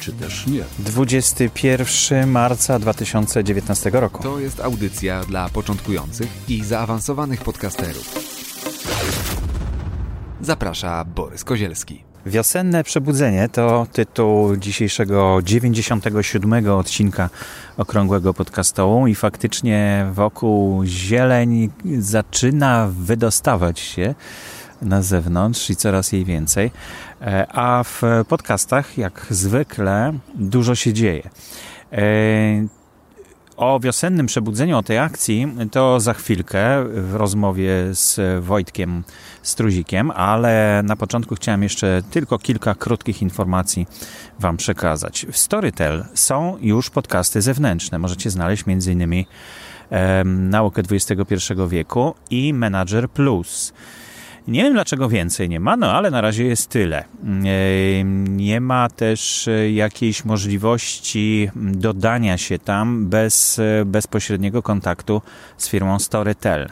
czy też nie. 21 marca 2019 roku. To jest audycja dla początkujących i zaawansowanych podcasterów. Zaprasza Borys Kozielski. Wiosenne Przebudzenie to tytuł dzisiejszego 97 odcinka Okrągłego Podcastołu i faktycznie wokół zieleń zaczyna wydostawać się na zewnątrz i coraz jej więcej. E, a w podcastach, jak zwykle, dużo się dzieje. E, o wiosennym przebudzeniu, o tej akcji, to za chwilkę w rozmowie z Wojtkiem Struzikiem, ale na początku chciałem jeszcze tylko kilka krótkich informacji Wam przekazać. W Storytel są już podcasty zewnętrzne. Możecie znaleźć m.in. Naukę XXI wieku i Manager Plus. Nie wiem dlaczego więcej nie ma, no ale na razie jest tyle. Nie ma też e, jakiejś możliwości dodania się tam bez e, bezpośredniego kontaktu z firmą Storytel.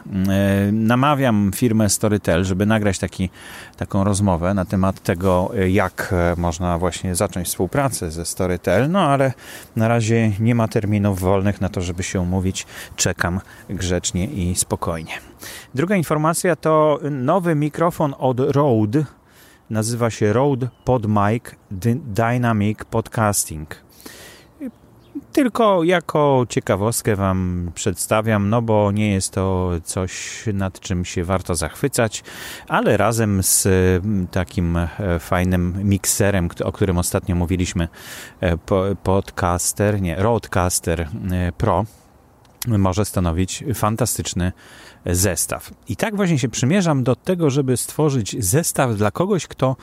Namawiam firmę Storytel, żeby nagrać taki, taką rozmowę na temat tego, e, jak można właśnie zacząć współpracę ze Storytel, no ale na razie nie ma terminów wolnych na to, żeby się umówić. Czekam grzecznie i spokojnie. Druga informacja to nowy mikrofon od Rode. Nazywa się Rode PodMic Dynamic Podcasting. Tylko jako ciekawostkę Wam przedstawiam, no bo nie jest to coś, nad czym się warto zachwycać, ale razem z takim e, fajnym mikserem, o którym ostatnio mówiliśmy, e, podcaster, nie, Rodecaster e, Pro, może stanowić fantastyczny zestaw. I tak właśnie się przymierzam do tego, żeby stworzyć zestaw dla kogoś, kto,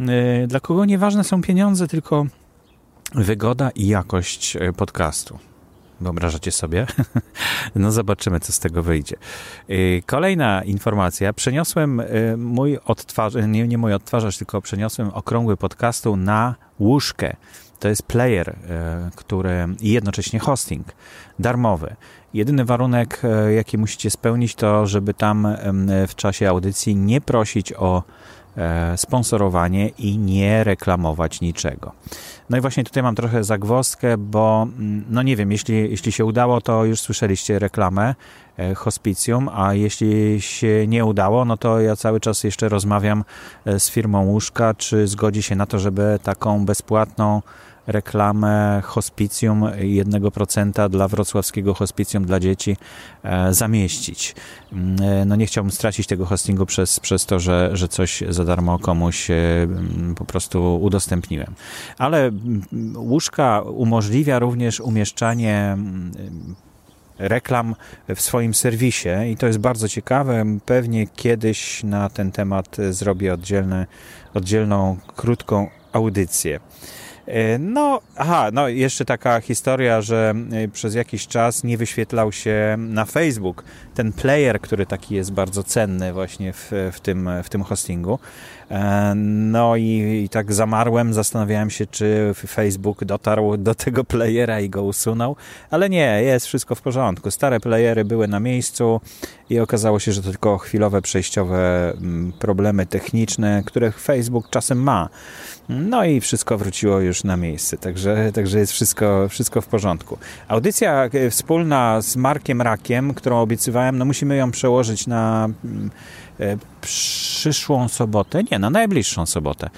e, dla kogo nieważne są pieniądze, tylko wygoda i jakość e, podcastu. Wyobrażacie sobie? No zobaczymy, co z tego wyjdzie. E, kolejna informacja. Przeniosłem mój odtwarzacz, nie, nie mój odtwarzacz, tylko przeniosłem okrągły podcastu na łóżkę. To jest player, który i jednocześnie hosting darmowy. Jedyny warunek, e, jaki musicie spełnić, to żeby tam w czasie audycji nie prosić o e, sponsorowanie i nie reklamować niczego. No i właśnie tutaj mam trochę zagwozdkę, bo mm, no nie wiem, jeśli, jeśli się udało, to już słyszeliście reklamę e, hospicjum, a jeśli się nie udało, no to ja cały czas jeszcze rozmawiam z firmą łóżka, czy zgodzi się na to, żeby taką bezpłatną reklamę hospicjum 1% dla wrocławskiego hospicjum dla dzieci e, zamieścić. Mm, e, no nie chciałbym stracić tego hostingu przez, przez to, że, że coś za darmo komuś e, mm, po prostu udostępniłem. Ale mm, łóżka umożliwia również umieszczanie reklam w swoim serwisie i to jest bardzo ciekawe. Pewnie kiedyś na ten temat zrobię oddzielne, oddzielną, krótką audycję. E, no, aha, no jeszcze taka historia, że e, przez jakiś czas nie wyświetlał się na Facebook ten player, który taki jest bardzo cenny właśnie w, w, tym, w tym hostingu. E, no i, i tak zamarłem, zastanawiałem się, czy Facebook dotarł do tego playera i go usunął, ale nie, jest wszystko w porządku. Stare playery były na miejscu i okazało się, że to tylko chwilowe, przejściowe mm, problemy techniczne, które Facebook czasem ma. No i wszystko wróciło już na miejsce, także, także jest wszystko, wszystko w porządku. Audycja e, wspólna z Markiem Rakiem, którą obiecywałem, no musimy ją przełożyć na mm, E, przyszłą sobotę, nie, na najbliższą sobotę.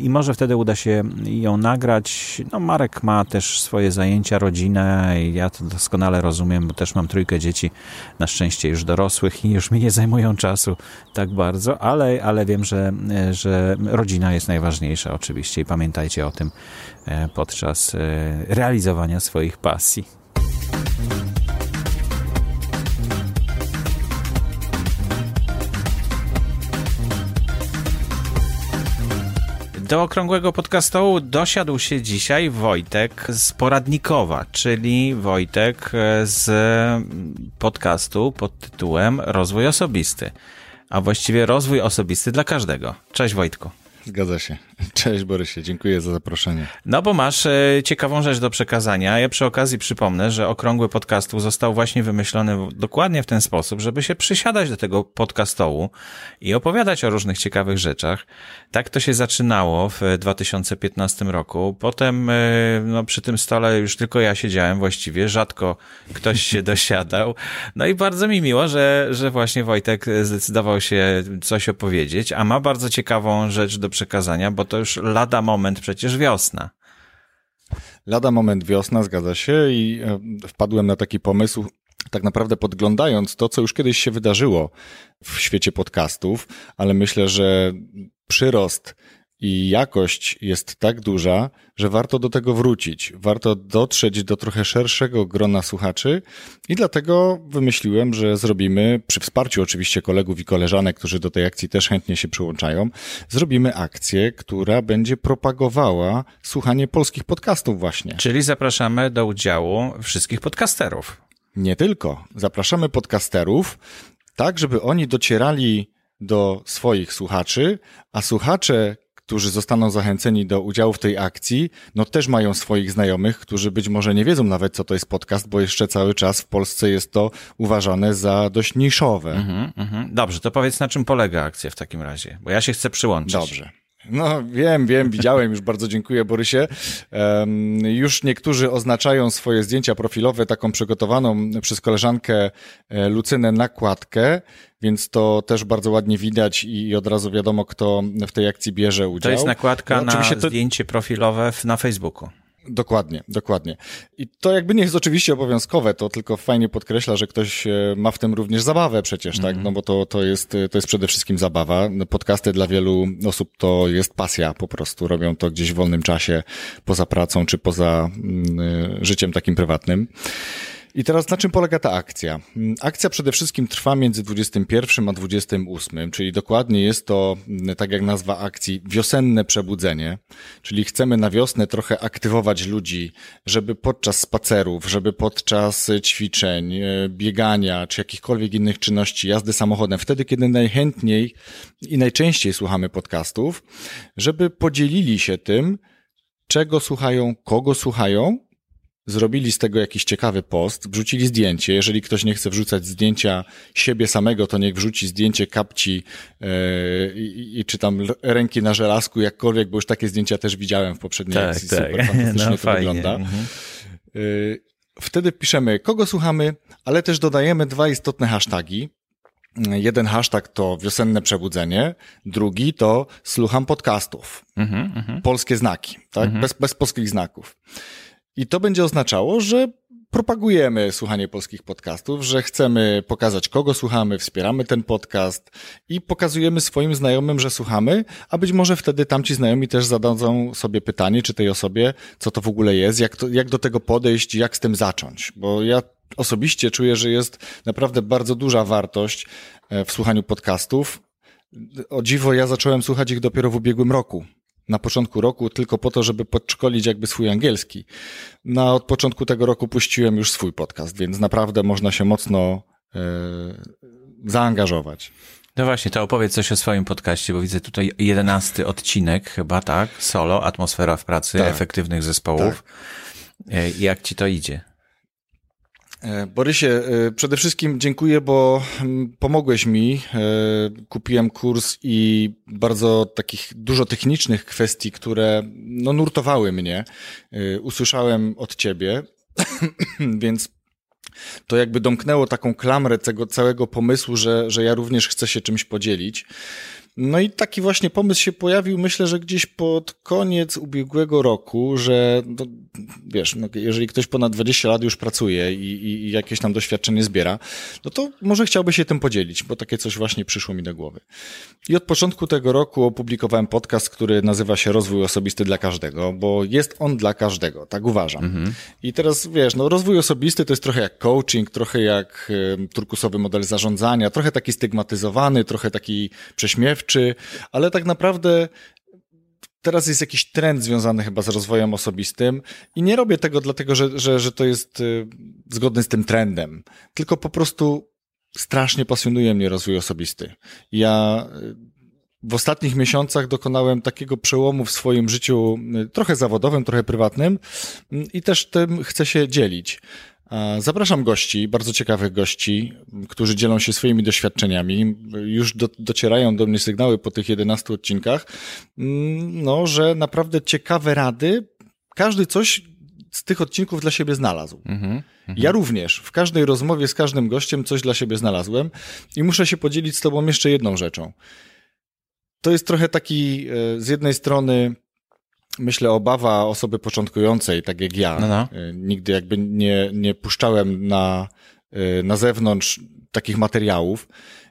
I może wtedy uda się ją nagrać. No, Marek ma też swoje zajęcia, rodzinę i ja to doskonale rozumiem, bo też mam trójkę dzieci, na szczęście już dorosłych i już mi nie zajmują czasu tak bardzo, ale, ale wiem, że, że rodzina jest najważniejsza oczywiście i pamiętajcie o tym e, podczas e, realizowania swoich pasji. Do okrągłego podcastu dosiadł się dzisiaj Wojtek z Poradnikowa, czyli Wojtek z podcastu pod tytułem Rozwój Osobisty, a właściwie rozwój osobisty dla każdego. Cześć Wojtku. Zgadza się. Cześć Borysie, dziękuję za zaproszenie. No bo masz e, ciekawą rzecz do przekazania. Ja przy okazji przypomnę, że okrągły podcastu został właśnie wymyślony dokładnie w ten sposób, żeby się przysiadać do tego podcastołu i opowiadać o różnych ciekawych rzeczach. Tak to się zaczynało w 2015 roku. Potem e, no, przy tym stole już tylko ja siedziałem właściwie, rzadko ktoś się dosiadał. No i bardzo mi miło, że, że właśnie Wojtek zdecydował się coś opowiedzieć, a ma bardzo ciekawą rzecz do przekazania, bo to już lada moment przecież wiosna. Lada moment wiosna, zgadza się i e, wpadłem na taki pomysł, tak naprawdę podglądając to, co już kiedyś się wydarzyło w świecie podcastów, ale myślę, że przyrost i jakość jest tak duża, że warto do tego wrócić. Warto dotrzeć do trochę szerszego grona słuchaczy i dlatego wymyśliłem, że zrobimy, przy wsparciu oczywiście kolegów i koleżanek, którzy do tej akcji też chętnie się przyłączają, zrobimy akcję, która będzie propagowała słuchanie polskich podcastów właśnie. Czyli zapraszamy do udziału wszystkich podcasterów. Nie tylko. Zapraszamy podcasterów, tak żeby oni docierali do swoich słuchaczy, a słuchacze którzy zostaną zachęceni do udziału w tej akcji, no też mają swoich znajomych, którzy być może nie wiedzą nawet, co to jest podcast, bo jeszcze cały czas w Polsce jest to uważane za dość niszowe. Mm -hmm. Dobrze, to powiedz, na czym polega akcja w takim razie, bo ja się chcę przyłączyć. Dobrze. No, wiem, wiem, widziałem już, bardzo dziękuję Borysie. Um, już niektórzy oznaczają swoje zdjęcia profilowe taką przygotowaną przez koleżankę e, Lucynę nakładkę, więc to też bardzo ładnie widać i od razu wiadomo, kto w tej akcji bierze udział. To jest nakładka no, na to... zdjęcie profilowe na Facebooku. Dokładnie, dokładnie. I to jakby nie jest oczywiście obowiązkowe, to tylko fajnie podkreśla, że ktoś e, ma w tym również zabawę przecież, mm -hmm. tak? Mhm. No bo to, to, jest, to jest przede wszystkim zabawa. No, podcasty dla wielu osób to jest pasja po prostu. Robią to gdzieś w wolnym czasie, poza pracą czy poza y, życiem takim prywatnym. I teraz na czym polega ta akcja? Mm, akcja przede wszystkim trwa między 21 a 28, czyli dokładnie jest to, mm, tak jak nazwa akcji, wiosenne przebudzenie, czyli chcemy na wiosnę trochę aktywować ludzi, żeby podczas spacerów, żeby podczas ćwiczeń, e, biegania czy jakichkolwiek innych czynności, jazdy samochodem, wtedy kiedy najchętniej i najczęściej słuchamy podcastów, żeby podzielili się tym, czego słuchają, kogo słuchają, zrobili z tego jakiś ciekawy post, wrzucili zdjęcie. Jeżeli ktoś nie chce wrzucać zdjęcia siebie samego, to niech wrzuci zdjęcie kapci yy, i, czy tam ręki na żelazku, jakkolwiek, bo już takie zdjęcia też widziałem w poprzedniej tak, akcji. Tak. Super fantastycznie no, to fajnie. wygląda. Mhm. Yy, wtedy piszemy, kogo słuchamy, ale też dodajemy dwa istotne hasztagi. Jeden hashtag to wiosenne przebudzenie, drugi to słucham podcastów. Mhm, mhm. Polskie znaki, tak? Mhm. Bez, bez polskich znaków. I to będzie oznaczało, że propagujemy słuchanie polskich podcastów, że chcemy pokazać, kogo słuchamy, wspieramy ten podcast i pokazujemy swoim znajomym, że słuchamy, a być może wtedy tamci znajomi też zadadzą sobie pytanie, czy tej osobie, co to w ogóle jest, jak, to, jak do tego podejść, jak z tym zacząć. Bo ja osobiście czuję, że jest naprawdę bardzo duża wartość e, w słuchaniu podcastów. O dziwo, ja zacząłem słuchać ich dopiero w ubiegłym roku na początku roku tylko po to, żeby podszkolić jakby swój angielski. Na od początku tego roku puściłem już swój podcast, więc naprawdę można się mocno e, zaangażować. No właśnie, to opowiedz coś o swoim podcaście, bo widzę tutaj jedenasty odcinek chyba, tak? Solo, atmosfera w pracy, tak. efektywnych zespołów. Tak. E, jak ci to idzie? E, Borysie, e, przede wszystkim dziękuję, bo mm, pomogłeś mi. E, kupiłem kurs i bardzo takich dużo technicznych kwestii, które no, nurtowały mnie. Usłyszałem od ciebie, więc to jakby domknęło taką klamrę tego całego pomysłu, że, że ja również chcę się czymś podzielić. No i taki właśnie pomysł się pojawił, myślę, że gdzieś pod koniec ubiegłego roku, że no, wiesz, no, jeżeli ktoś ponad 20 lat już pracuje i, i, jakieś tam doświadczenie zbiera, no to może chciałby się tym podzielić, bo takie coś właśnie przyszło mi do głowy. I od początku tego roku opublikowałem podcast, który nazywa się Rozwój Osobisty dla Każdego, bo jest on dla każdego, tak uważam. Mhm. I teraz wiesz, no rozwój osobisty to jest trochę jak coaching, trochę jak turkusowy model zarządzania, trochę taki stygmatyzowany, trochę taki prześmiewczy, ale tak naprawdę teraz jest jakiś trend związany chyba z rozwojem osobistym i nie robię tego dlatego, że, że, że to jest y, zgodne z tym trendem, tylko po prostu strasznie pasjonuje mnie rozwój osobisty. Ja y, w ostatnich miesiącach dokonałem takiego przełomu w swoim życiu, y, trochę zawodowym, trochę prywatnym i też tym chcę się dzielić. Zapraszam gości, bardzo ciekawych gości, którzy dzielą się swoimi doświadczeniami. Już do, docierają do mnie sygnały po tych 11 odcinkach, mm, no, że naprawdę ciekawe rady. Każdy coś z tych odcinków dla siebie znalazł. Mm -hmm, ja również w każdej rozmowie z każdym gościem coś dla siebie znalazłem i muszę się podzielić z Tobą jeszcze jedną rzeczą. To jest trochę taki e, z jednej strony myślę, obawa osoby początkującej, tak jak ja. No, no. Y, nigdy jakby nie, nie puszczałem na, y, na zewnątrz takich materiałów,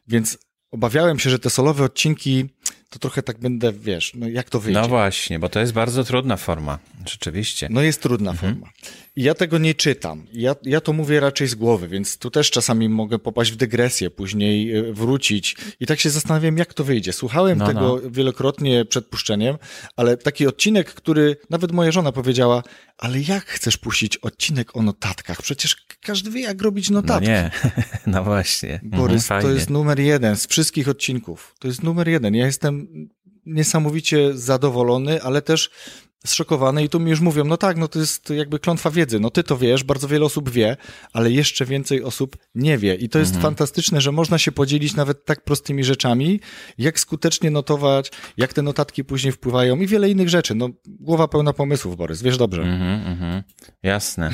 więc obawiałem się, że te solowe odcinki to trochę tak będę, wiesz, no jak to wyjdzie. No właśnie, bo to jest bardzo trudna forma, rzeczywiście. No jest trudna mhm. forma. I ja tego nie czytam. Ja, ja to mówię raczej z głowy, więc tu też czasami mogę popaść w dygresję, później e, wrócić i tak się zastanawiam, jak to wyjdzie. Słuchałem no, tego no. wielokrotnie przed puszczeniem, ale taki odcinek, który nawet moja żona powiedziała, ale jak chcesz puścić odcinek o notatkach? Przecież każdy wie, jak robić notatki. No nie, no właśnie. Borys, mhm, to jest numer jeden z wszystkich odcinków. To jest numer jeden. Ja jestem niesamowicie zadowolony, ale też zszokowany i tu mi już mówią, no tak, no to jest jakby klątwa wiedzy, no ty to wiesz, bardzo wiele osób wie, ale jeszcze więcej osób nie wie i to jest mhm. fantastyczne, że można się podzielić nawet tak prostymi rzeczami, jak skutecznie notować, jak te notatki później wpływają i wiele innych rzeczy, no głowa pełna pomysłów, Borys, wiesz dobrze. Mhm, mhm. Jasne.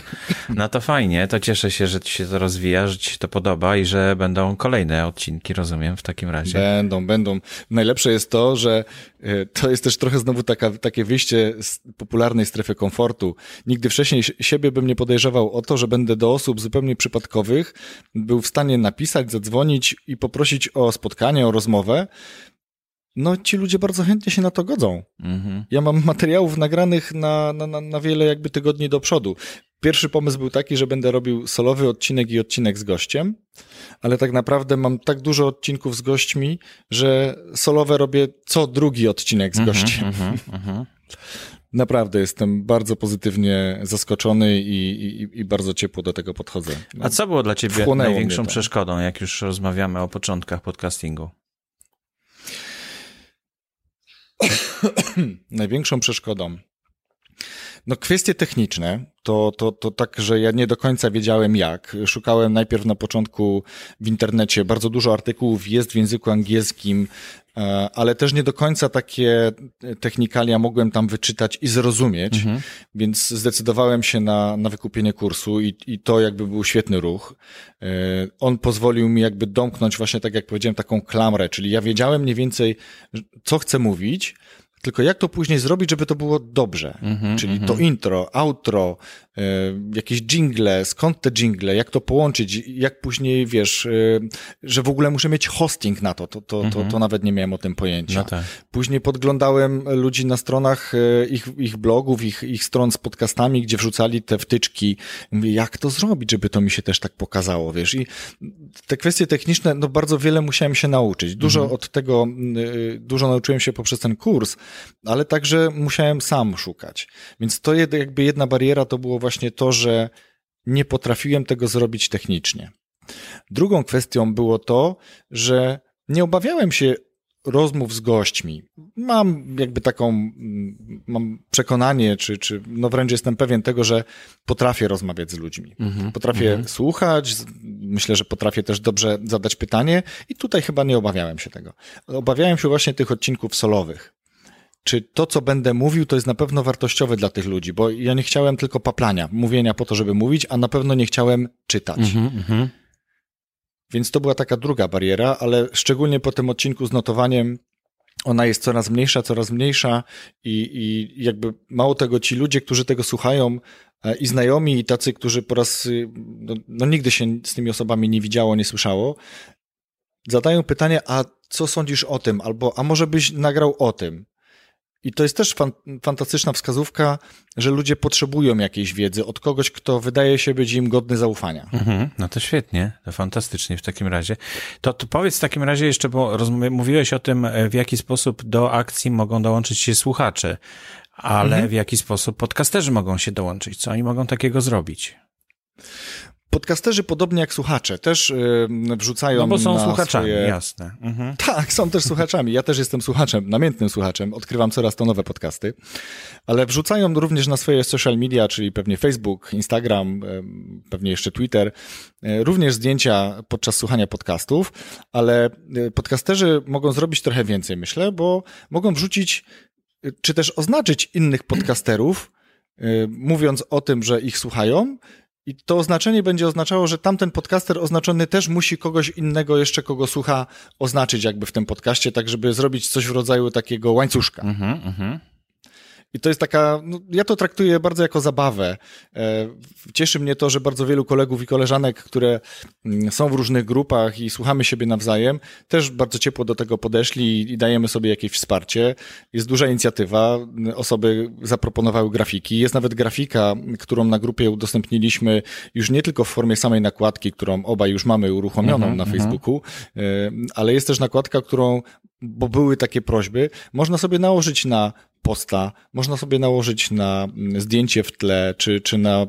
No to fajnie, to cieszę się, że ci się to rozwija, że ci się to podoba i że będą kolejne odcinki, rozumiem, w takim razie. Będą, będą. Najlepsze jest to, że e, to jest też trochę znowu taka, takie wyjście z popularnej strefy komfortu. Nigdy wcześniej siebie bym nie podejrzewał o to, że będę do osób zupełnie przypadkowych był w stanie napisać, zadzwonić i poprosić o spotkanie, o rozmowę. No, ci ludzie bardzo chętnie się na to godzą. Mhm. Ja mam materiałów nagranych na, na, na wiele jakby tygodni do przodu. Pierwszy pomysł był taki, że będę robił solowy odcinek i odcinek z gościem, ale tak naprawdę mam tak dużo odcinków z gośćmi, że solowe robię co drugi odcinek z mhm, gościem. Mm -hmm, mm -hmm. Naprawdę jestem bardzo pozytywnie zaskoczony i, i, i bardzo ciepło do tego podchodzę. A co było dla ciebie największą przeszkodą, jak już rozmawiamy o początkach podcastingu? największą przeszkodą. No kwestie techniczne, to, to, to tak, że ja nie do końca wiedziałem jak. Szukałem najpierw na początku w internecie, bardzo dużo artykułów jest w języku angielskim, e, ale też nie do końca takie technikalia mogłem tam wyczytać i zrozumieć, mhm. więc zdecydowałem się na, na wykupienie kursu i, i to jakby był świetny ruch. E, on pozwolił mi jakby domknąć właśnie tak jak powiedziałem taką klamrę, czyli ja wiedziałem mniej więcej co chcę mówić, tylko jak to później zrobić, żeby to było dobrze. Mm -hmm, Czyli mm -hmm. to intro, outro, jakieś jingle, skąd te jingle, jak to połączyć, jak później, wiesz, y, że w ogóle muszę mieć hosting na to, to, to, -hmm. to, mhm. to, nawet nie miałem o tym pojęcia. No tak. Później podglądałem ludzi na stronach y, ich, ich blogów, ich, ich stron z podcastami, gdzie wrzucali te wtyczki. Mówię, jak to zrobić, żeby to mi się też tak pokazało, wiesz, i te kwestie techniczne, no bardzo wiele musiałem się nauczyć. Dużo mhm. od tego, dużo nauczyłem się poprzez ten kurs, ale także musiałem sam szukać. Więc to jakby jedna bariera to było właśnie to, że nie potrafiłem tego zrobić technicznie. Drugą kwestią było to, że nie obawiałem się rozmów z gośćmi. Mam jakby taką, mam przekonanie, czy, czy no wręcz jestem pewien tego, że potrafię rozmawiać z ludźmi. -hmm, potrafię -hmm. słuchać, myślę, że potrafię też dobrze zadać pytanie i tutaj chyba nie obawiałem się tego. Obawiałem się właśnie tych odcinków solowych czy to, co będę mówił, to jest na pewno wartościowe dla tych ludzi, bo ja nie chciałem tylko paplania, mówienia po to, żeby mówić, a na pewno nie chciałem czytać. Mm -hmm. Więc to była taka druga bariera, ale szczególnie po tym odcinku z notowaniem ona jest coraz mniejsza, coraz mniejsza i, i jakby mało tego, ci ludzie, którzy tego słuchają e, i znajomi, i tacy, którzy po raz, no, no nigdy się z tymi osobami nie widziało, nie słyszało, zadają pytanie, a co sądzisz o tym? Albo, a może byś nagrał o tym? I to jest też fan, fantastyczna wskazówka, że ludzie potrzebują jakiejś wiedzy od kogoś, kto wydaje się być im godny zaufania. Mhm, no to świetnie, to fantastycznie w takim razie. To, to powiedz w takim razie jeszcze, bo mówiłeś o tym, w jaki sposób do akcji mogą dołączyć się słuchacze, ale mhm. w jaki sposób podcasterzy mogą się dołączyć? Co oni mogą takiego zrobić? Podcasterzy, podobnie jak słuchacze, też yy, wrzucają. No bo są słuchaczami, swoje... jasne. Mhm. Tak, są też słuchaczami. Ja też jestem słuchaczem, namiętnym słuchaczem. Odkrywam coraz to nowe podcasty, ale wrzucają również na swoje social media, czyli pewnie Facebook, Instagram, yy, pewnie jeszcze Twitter, yy, również zdjęcia podczas słuchania podcastów, ale y, podcasterzy mogą zrobić trochę więcej, myślę, bo mogą wrzucić, y, czy też oznaczyć innych podcasterów, mówiąc o tym, że ich słuchają i to oznaczenie będzie oznaczało, że tamten podcaster oznaczony też musi kogoś innego jeszcze, kogo słucha, oznaczyć jakby w tym podcaście, tak żeby zrobić coś w rodzaju takiego łańcuszka. Mhm, mhm. I to jest taka, no, ja to traktuję bardzo jako zabawę. E, cieszy mnie to, że bardzo wielu kolegów i koleżanek, które mm, są w różnych grupach i słuchamy siebie nawzajem, też bardzo ciepło do tego podeszli i dajemy sobie jakieś wsparcie. Jest duża inicjatywa, osoby zaproponowały grafiki. Jest nawet grafika, którą na grupie udostępniliśmy już nie tylko w formie samej nakładki, którą obaj już mamy uruchomioną mm -hmm, na Facebooku, mm -hmm. ale jest też nakładka, którą bo były takie prośby, można sobie nałożyć na posta, można sobie nałożyć na mm, zdjęcie w tle, czy, czy na e,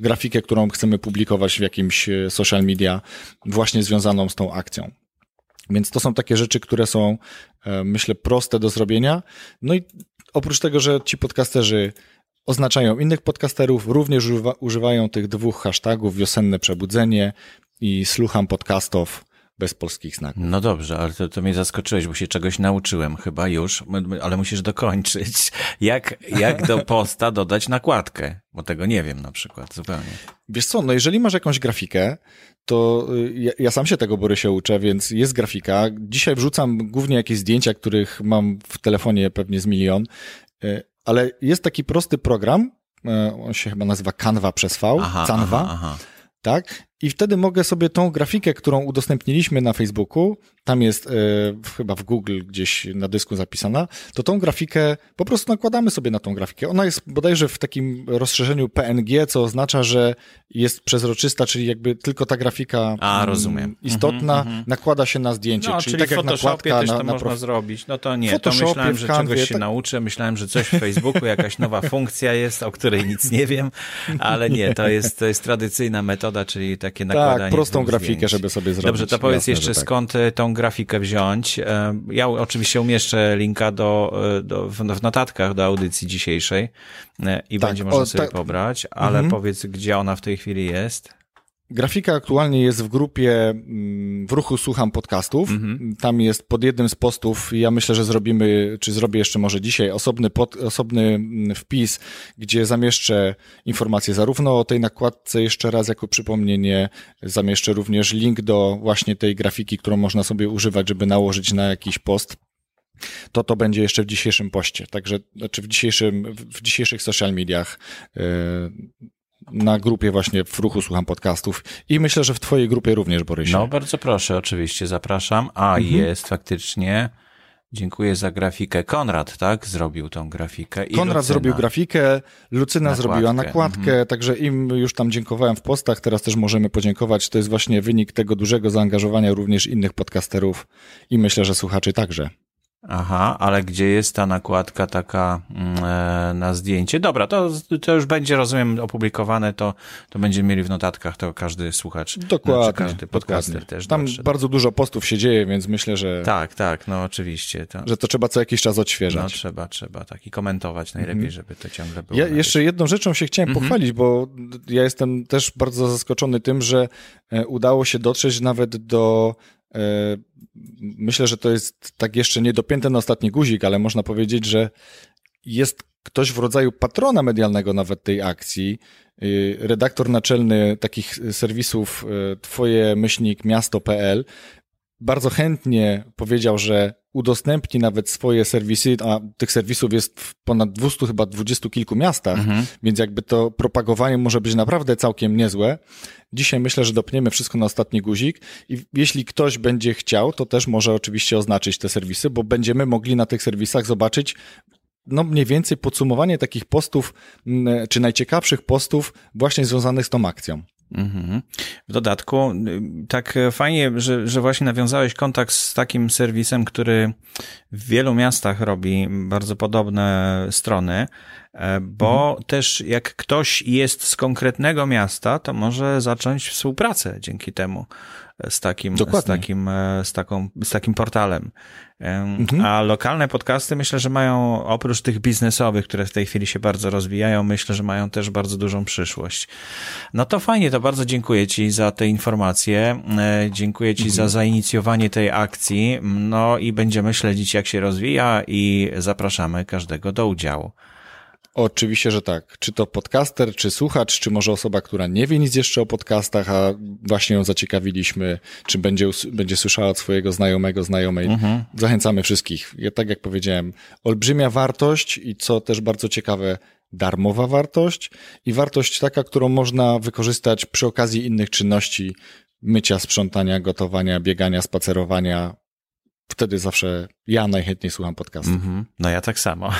grafikę, którą chcemy publikować w jakimś e, social media, właśnie związaną z tą akcją. Więc to są takie rzeczy, które są, e, myślę, proste do zrobienia. No i oprócz tego, że ci podcasterzy oznaczają innych podcasterów, również używa, używają tych dwóch hashtagów wiosenne przebudzenie i słucham podcastów bez polskich znaków. No dobrze, ale to, to mnie zaskoczyłeś, bo się czegoś nauczyłem chyba już, ale musisz dokończyć. Jak, jak do posta dodać nakładkę? Bo tego nie wiem na przykład zupełnie. Wiesz co, no jeżeli masz jakąś grafikę, to y, ja, ja sam się tego bory się uczę, więc jest grafika. Dzisiaj wrzucam głównie jakieś zdjęcia, których mam w telefonie pewnie z milion, y, ale jest taki prosty program, y, on się chyba nazywa Canva przez V, aha, Canva, aha, aha. tak? I wtedy mogę sobie tą grafikę, którą udostępniliśmy na Facebooku, tam jest e, chyba w Google gdzieś na dysku zapisana, to tą grafikę po prostu nakładamy sobie na tą grafikę. Ona jest bodajże w takim rozszerzeniu PNG, co oznacza, że jest przezroczysta, czyli jakby tylko ta grafika A, rozumiem. Mhm, istotna mm -hmm. nakłada się na zdjęcie. No, czyli, czyli tak jak nakładka też to na, na można prof... zrobić. No to nie, to myślałem, że czegoś się tak... nauczę, myślałem, że coś w Facebooku, jakaś nowa funkcja jest, o której nic nie wiem, ale nie, to jest, to jest tradycyjna metoda, czyli tak takie nakładanie Tak, prostą grafikę, zdjęć. żeby sobie zrobić. Dobrze, to powiedz Jasne, jeszcze tak. skąd e, tą grafikę wziąć. E, ja oczywiście umieszczę linka do, e, do, w notatkach do audycji dzisiejszej i tak, będzie można o, sobie tak. pobrać, ale mhm. powiedz, gdzie ona w tej chwili jest. Grafika aktualnie jest w grupie mm, w ruchu Słucham Podcastów. Mhm. Tam jest pod jednym z postów, ja myślę, że zrobimy, czy zrobię jeszcze może dzisiaj, osobny, pod, osobny mm, wpis, gdzie zamieszczę informacje zarówno o tej nakładce jeszcze raz jako przypomnienie, zamieszczę również link do właśnie tej grafiki, którą można sobie używać, żeby nałożyć na jakiś post to to będzie jeszcze w dzisiejszym poście. Także, znaczy w dzisiejszym, w dzisiejszych social mediach yy, na grupie właśnie w ruchu słucham podcastów i myślę, że w twojej grupie również, Borysie. No bardzo proszę, oczywiście, zapraszam. A mhm. jest faktycznie... Dziękuję za grafikę. Konrad, tak? Zrobił tą grafikę. I Konrad Lucyna. zrobił grafikę, Lucyna nakładkę. zrobiła nakładkę, mhm. także im już tam dziękowałem w postach, teraz też możemy podziękować. To jest właśnie wynik tego dużego zaangażowania również innych podcasterów i myślę, że słuchaczy także. Aha, ale gdzie jest ta nakładka taka mm, e, na zdjęcie? Dobra, to, to już będzie, rozumiem, opublikowane, to, to będziemy mieli w notatkach, to każdy słuchacz, dokładnie, znaczy każdy podcaster dokładnie. też. Tam dotrze. bardzo dużo postów się dzieje, więc myślę, że... Tak, tak, no oczywiście. To... Że to trzeba co jakiś czas odświeżać. No trzeba, trzeba, tak i komentować najlepiej, mhm. żeby to ciągle było. Ja jeszcze jedną rzeczą się chciałem mhm. pochwalić, bo ja jestem też bardzo zaskoczony tym, że e, udało się dotrzeć nawet do myślę, że to jest tak jeszcze niedopięte na ostatni guzik, ale można powiedzieć, że jest ktoś w rodzaju patrona medialnego nawet tej akcji, e, redaktor naczelny takich serwisów e, twoje myślnik miasto.pl bardzo chętnie powiedział, że udostępni nawet swoje serwisy, a tych serwisów jest w ponad 200, chyba 20 kilku miastach, mhm. więc jakby to propagowanie może być naprawdę całkiem niezłe. Dzisiaj myślę, że dopniemy wszystko na ostatni guzik i jeśli ktoś będzie chciał, to też może oczywiście oznaczyć te serwisy, bo będziemy mogli na tych serwisach zobaczyć no mniej więcej podsumowanie takich postów, czy najciekawszych postów właśnie związanych z tą akcją. Mhm. W dodatku, y, tak fajnie, że, że właśnie nawiązałeś kontakt z takim serwisem, który w wielu miastach robi bardzo podobne strony, bo mhm. też jak ktoś jest z konkretnego miasta, to może zacząć współpracę dzięki temu z takim, z takim, e, z taką, z takim portalem. Mhm. A lokalne podcasty myślę, że mają oprócz tych biznesowych, które w tej chwili się bardzo rozwijają, myślę, że mają też bardzo dużą przyszłość. No to fajnie, to bardzo dziękuję Ci za te informacje. E, dziękuję Ci mhm. za zainicjowanie tej akcji. No i będziemy śledzić, jak się rozwija i zapraszamy każdego do udziału. Oczywiście, że tak. Czy to podcaster, czy słuchacz, czy może osoba, która nie wie nic jeszcze o podcastach, a właśnie ją zaciekawiliśmy, czy będzie, będzie słyszała od swojego znajomego, znajomej. Mhm. Zachęcamy wszystkich. Ja, tak jak powiedziałem, olbrzymia wartość i co też bardzo ciekawe, darmowa wartość i wartość taka, którą można wykorzystać przy okazji innych czynności, mycia, sprzątania, gotowania, biegania, spacerowania, wtedy zawsze ja najchętniej słucham podcastu. Mm -hmm. No ja tak samo.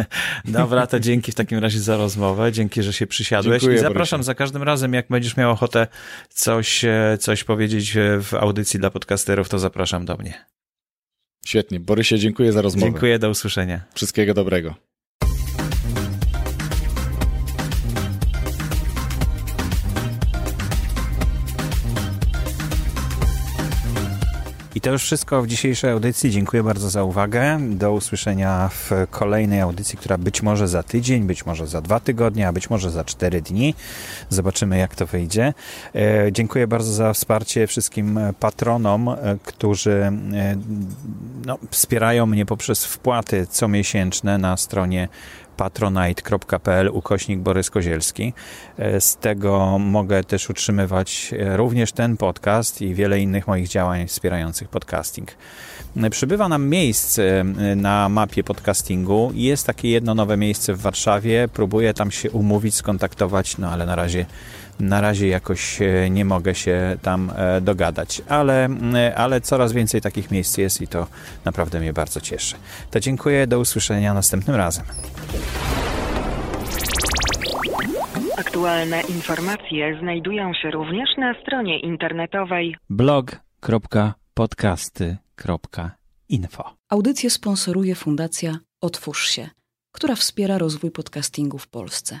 Dobra, to dzięki w takim razie za rozmowę, dzięki, że się przysiadłeś Dziękuję, i zapraszam Borysie. za każdym razem, jak będziesz miał ochotę coś, e, coś powiedzieć w audycji dla podcasterów, to zapraszam do mnie. Świetnie. Borysie, dziękuję za rozmowę. Dziękuję, do usłyszenia. Wszystkiego dobrego. I to już wszystko w dzisiejszej audycji. Dziękuję bardzo za uwagę. Do usłyszenia w kolejnej audycji, która być może za tydzień, być może za dwa tygodnie, a być może za cztery dni. Zobaczymy, jak to wyjdzie. E, dziękuję bardzo za wsparcie wszystkim patronom, e, którzy e, no, wspierają mnie poprzez wpłaty comiesięczne na stronie patronite.pl ukośnik Borys Kozielski. E, z tego mogę też utrzymywać e, również ten podcast i wiele innych moich działań wspierających podcasting. E, przybywa nam miejsc na mapie podcastingu. Jest takie jedno nowe miejsce w Warszawie. Próbuję tam się umówić, skontaktować, no ale na razie na razie jakoś e, nie mogę się tam e, dogadać, ale, ale coraz więcej takich miejsc jest i to naprawdę mnie bardzo cieszy. To dziękuję, do usłyszenia następnym razem. Aktualne informacje znajdują się również na stronie internetowej blog.podcasty.info. Audycję sponsoruje Fundacja Otwórz się, która wspiera rozwój podcastingu w Polsce.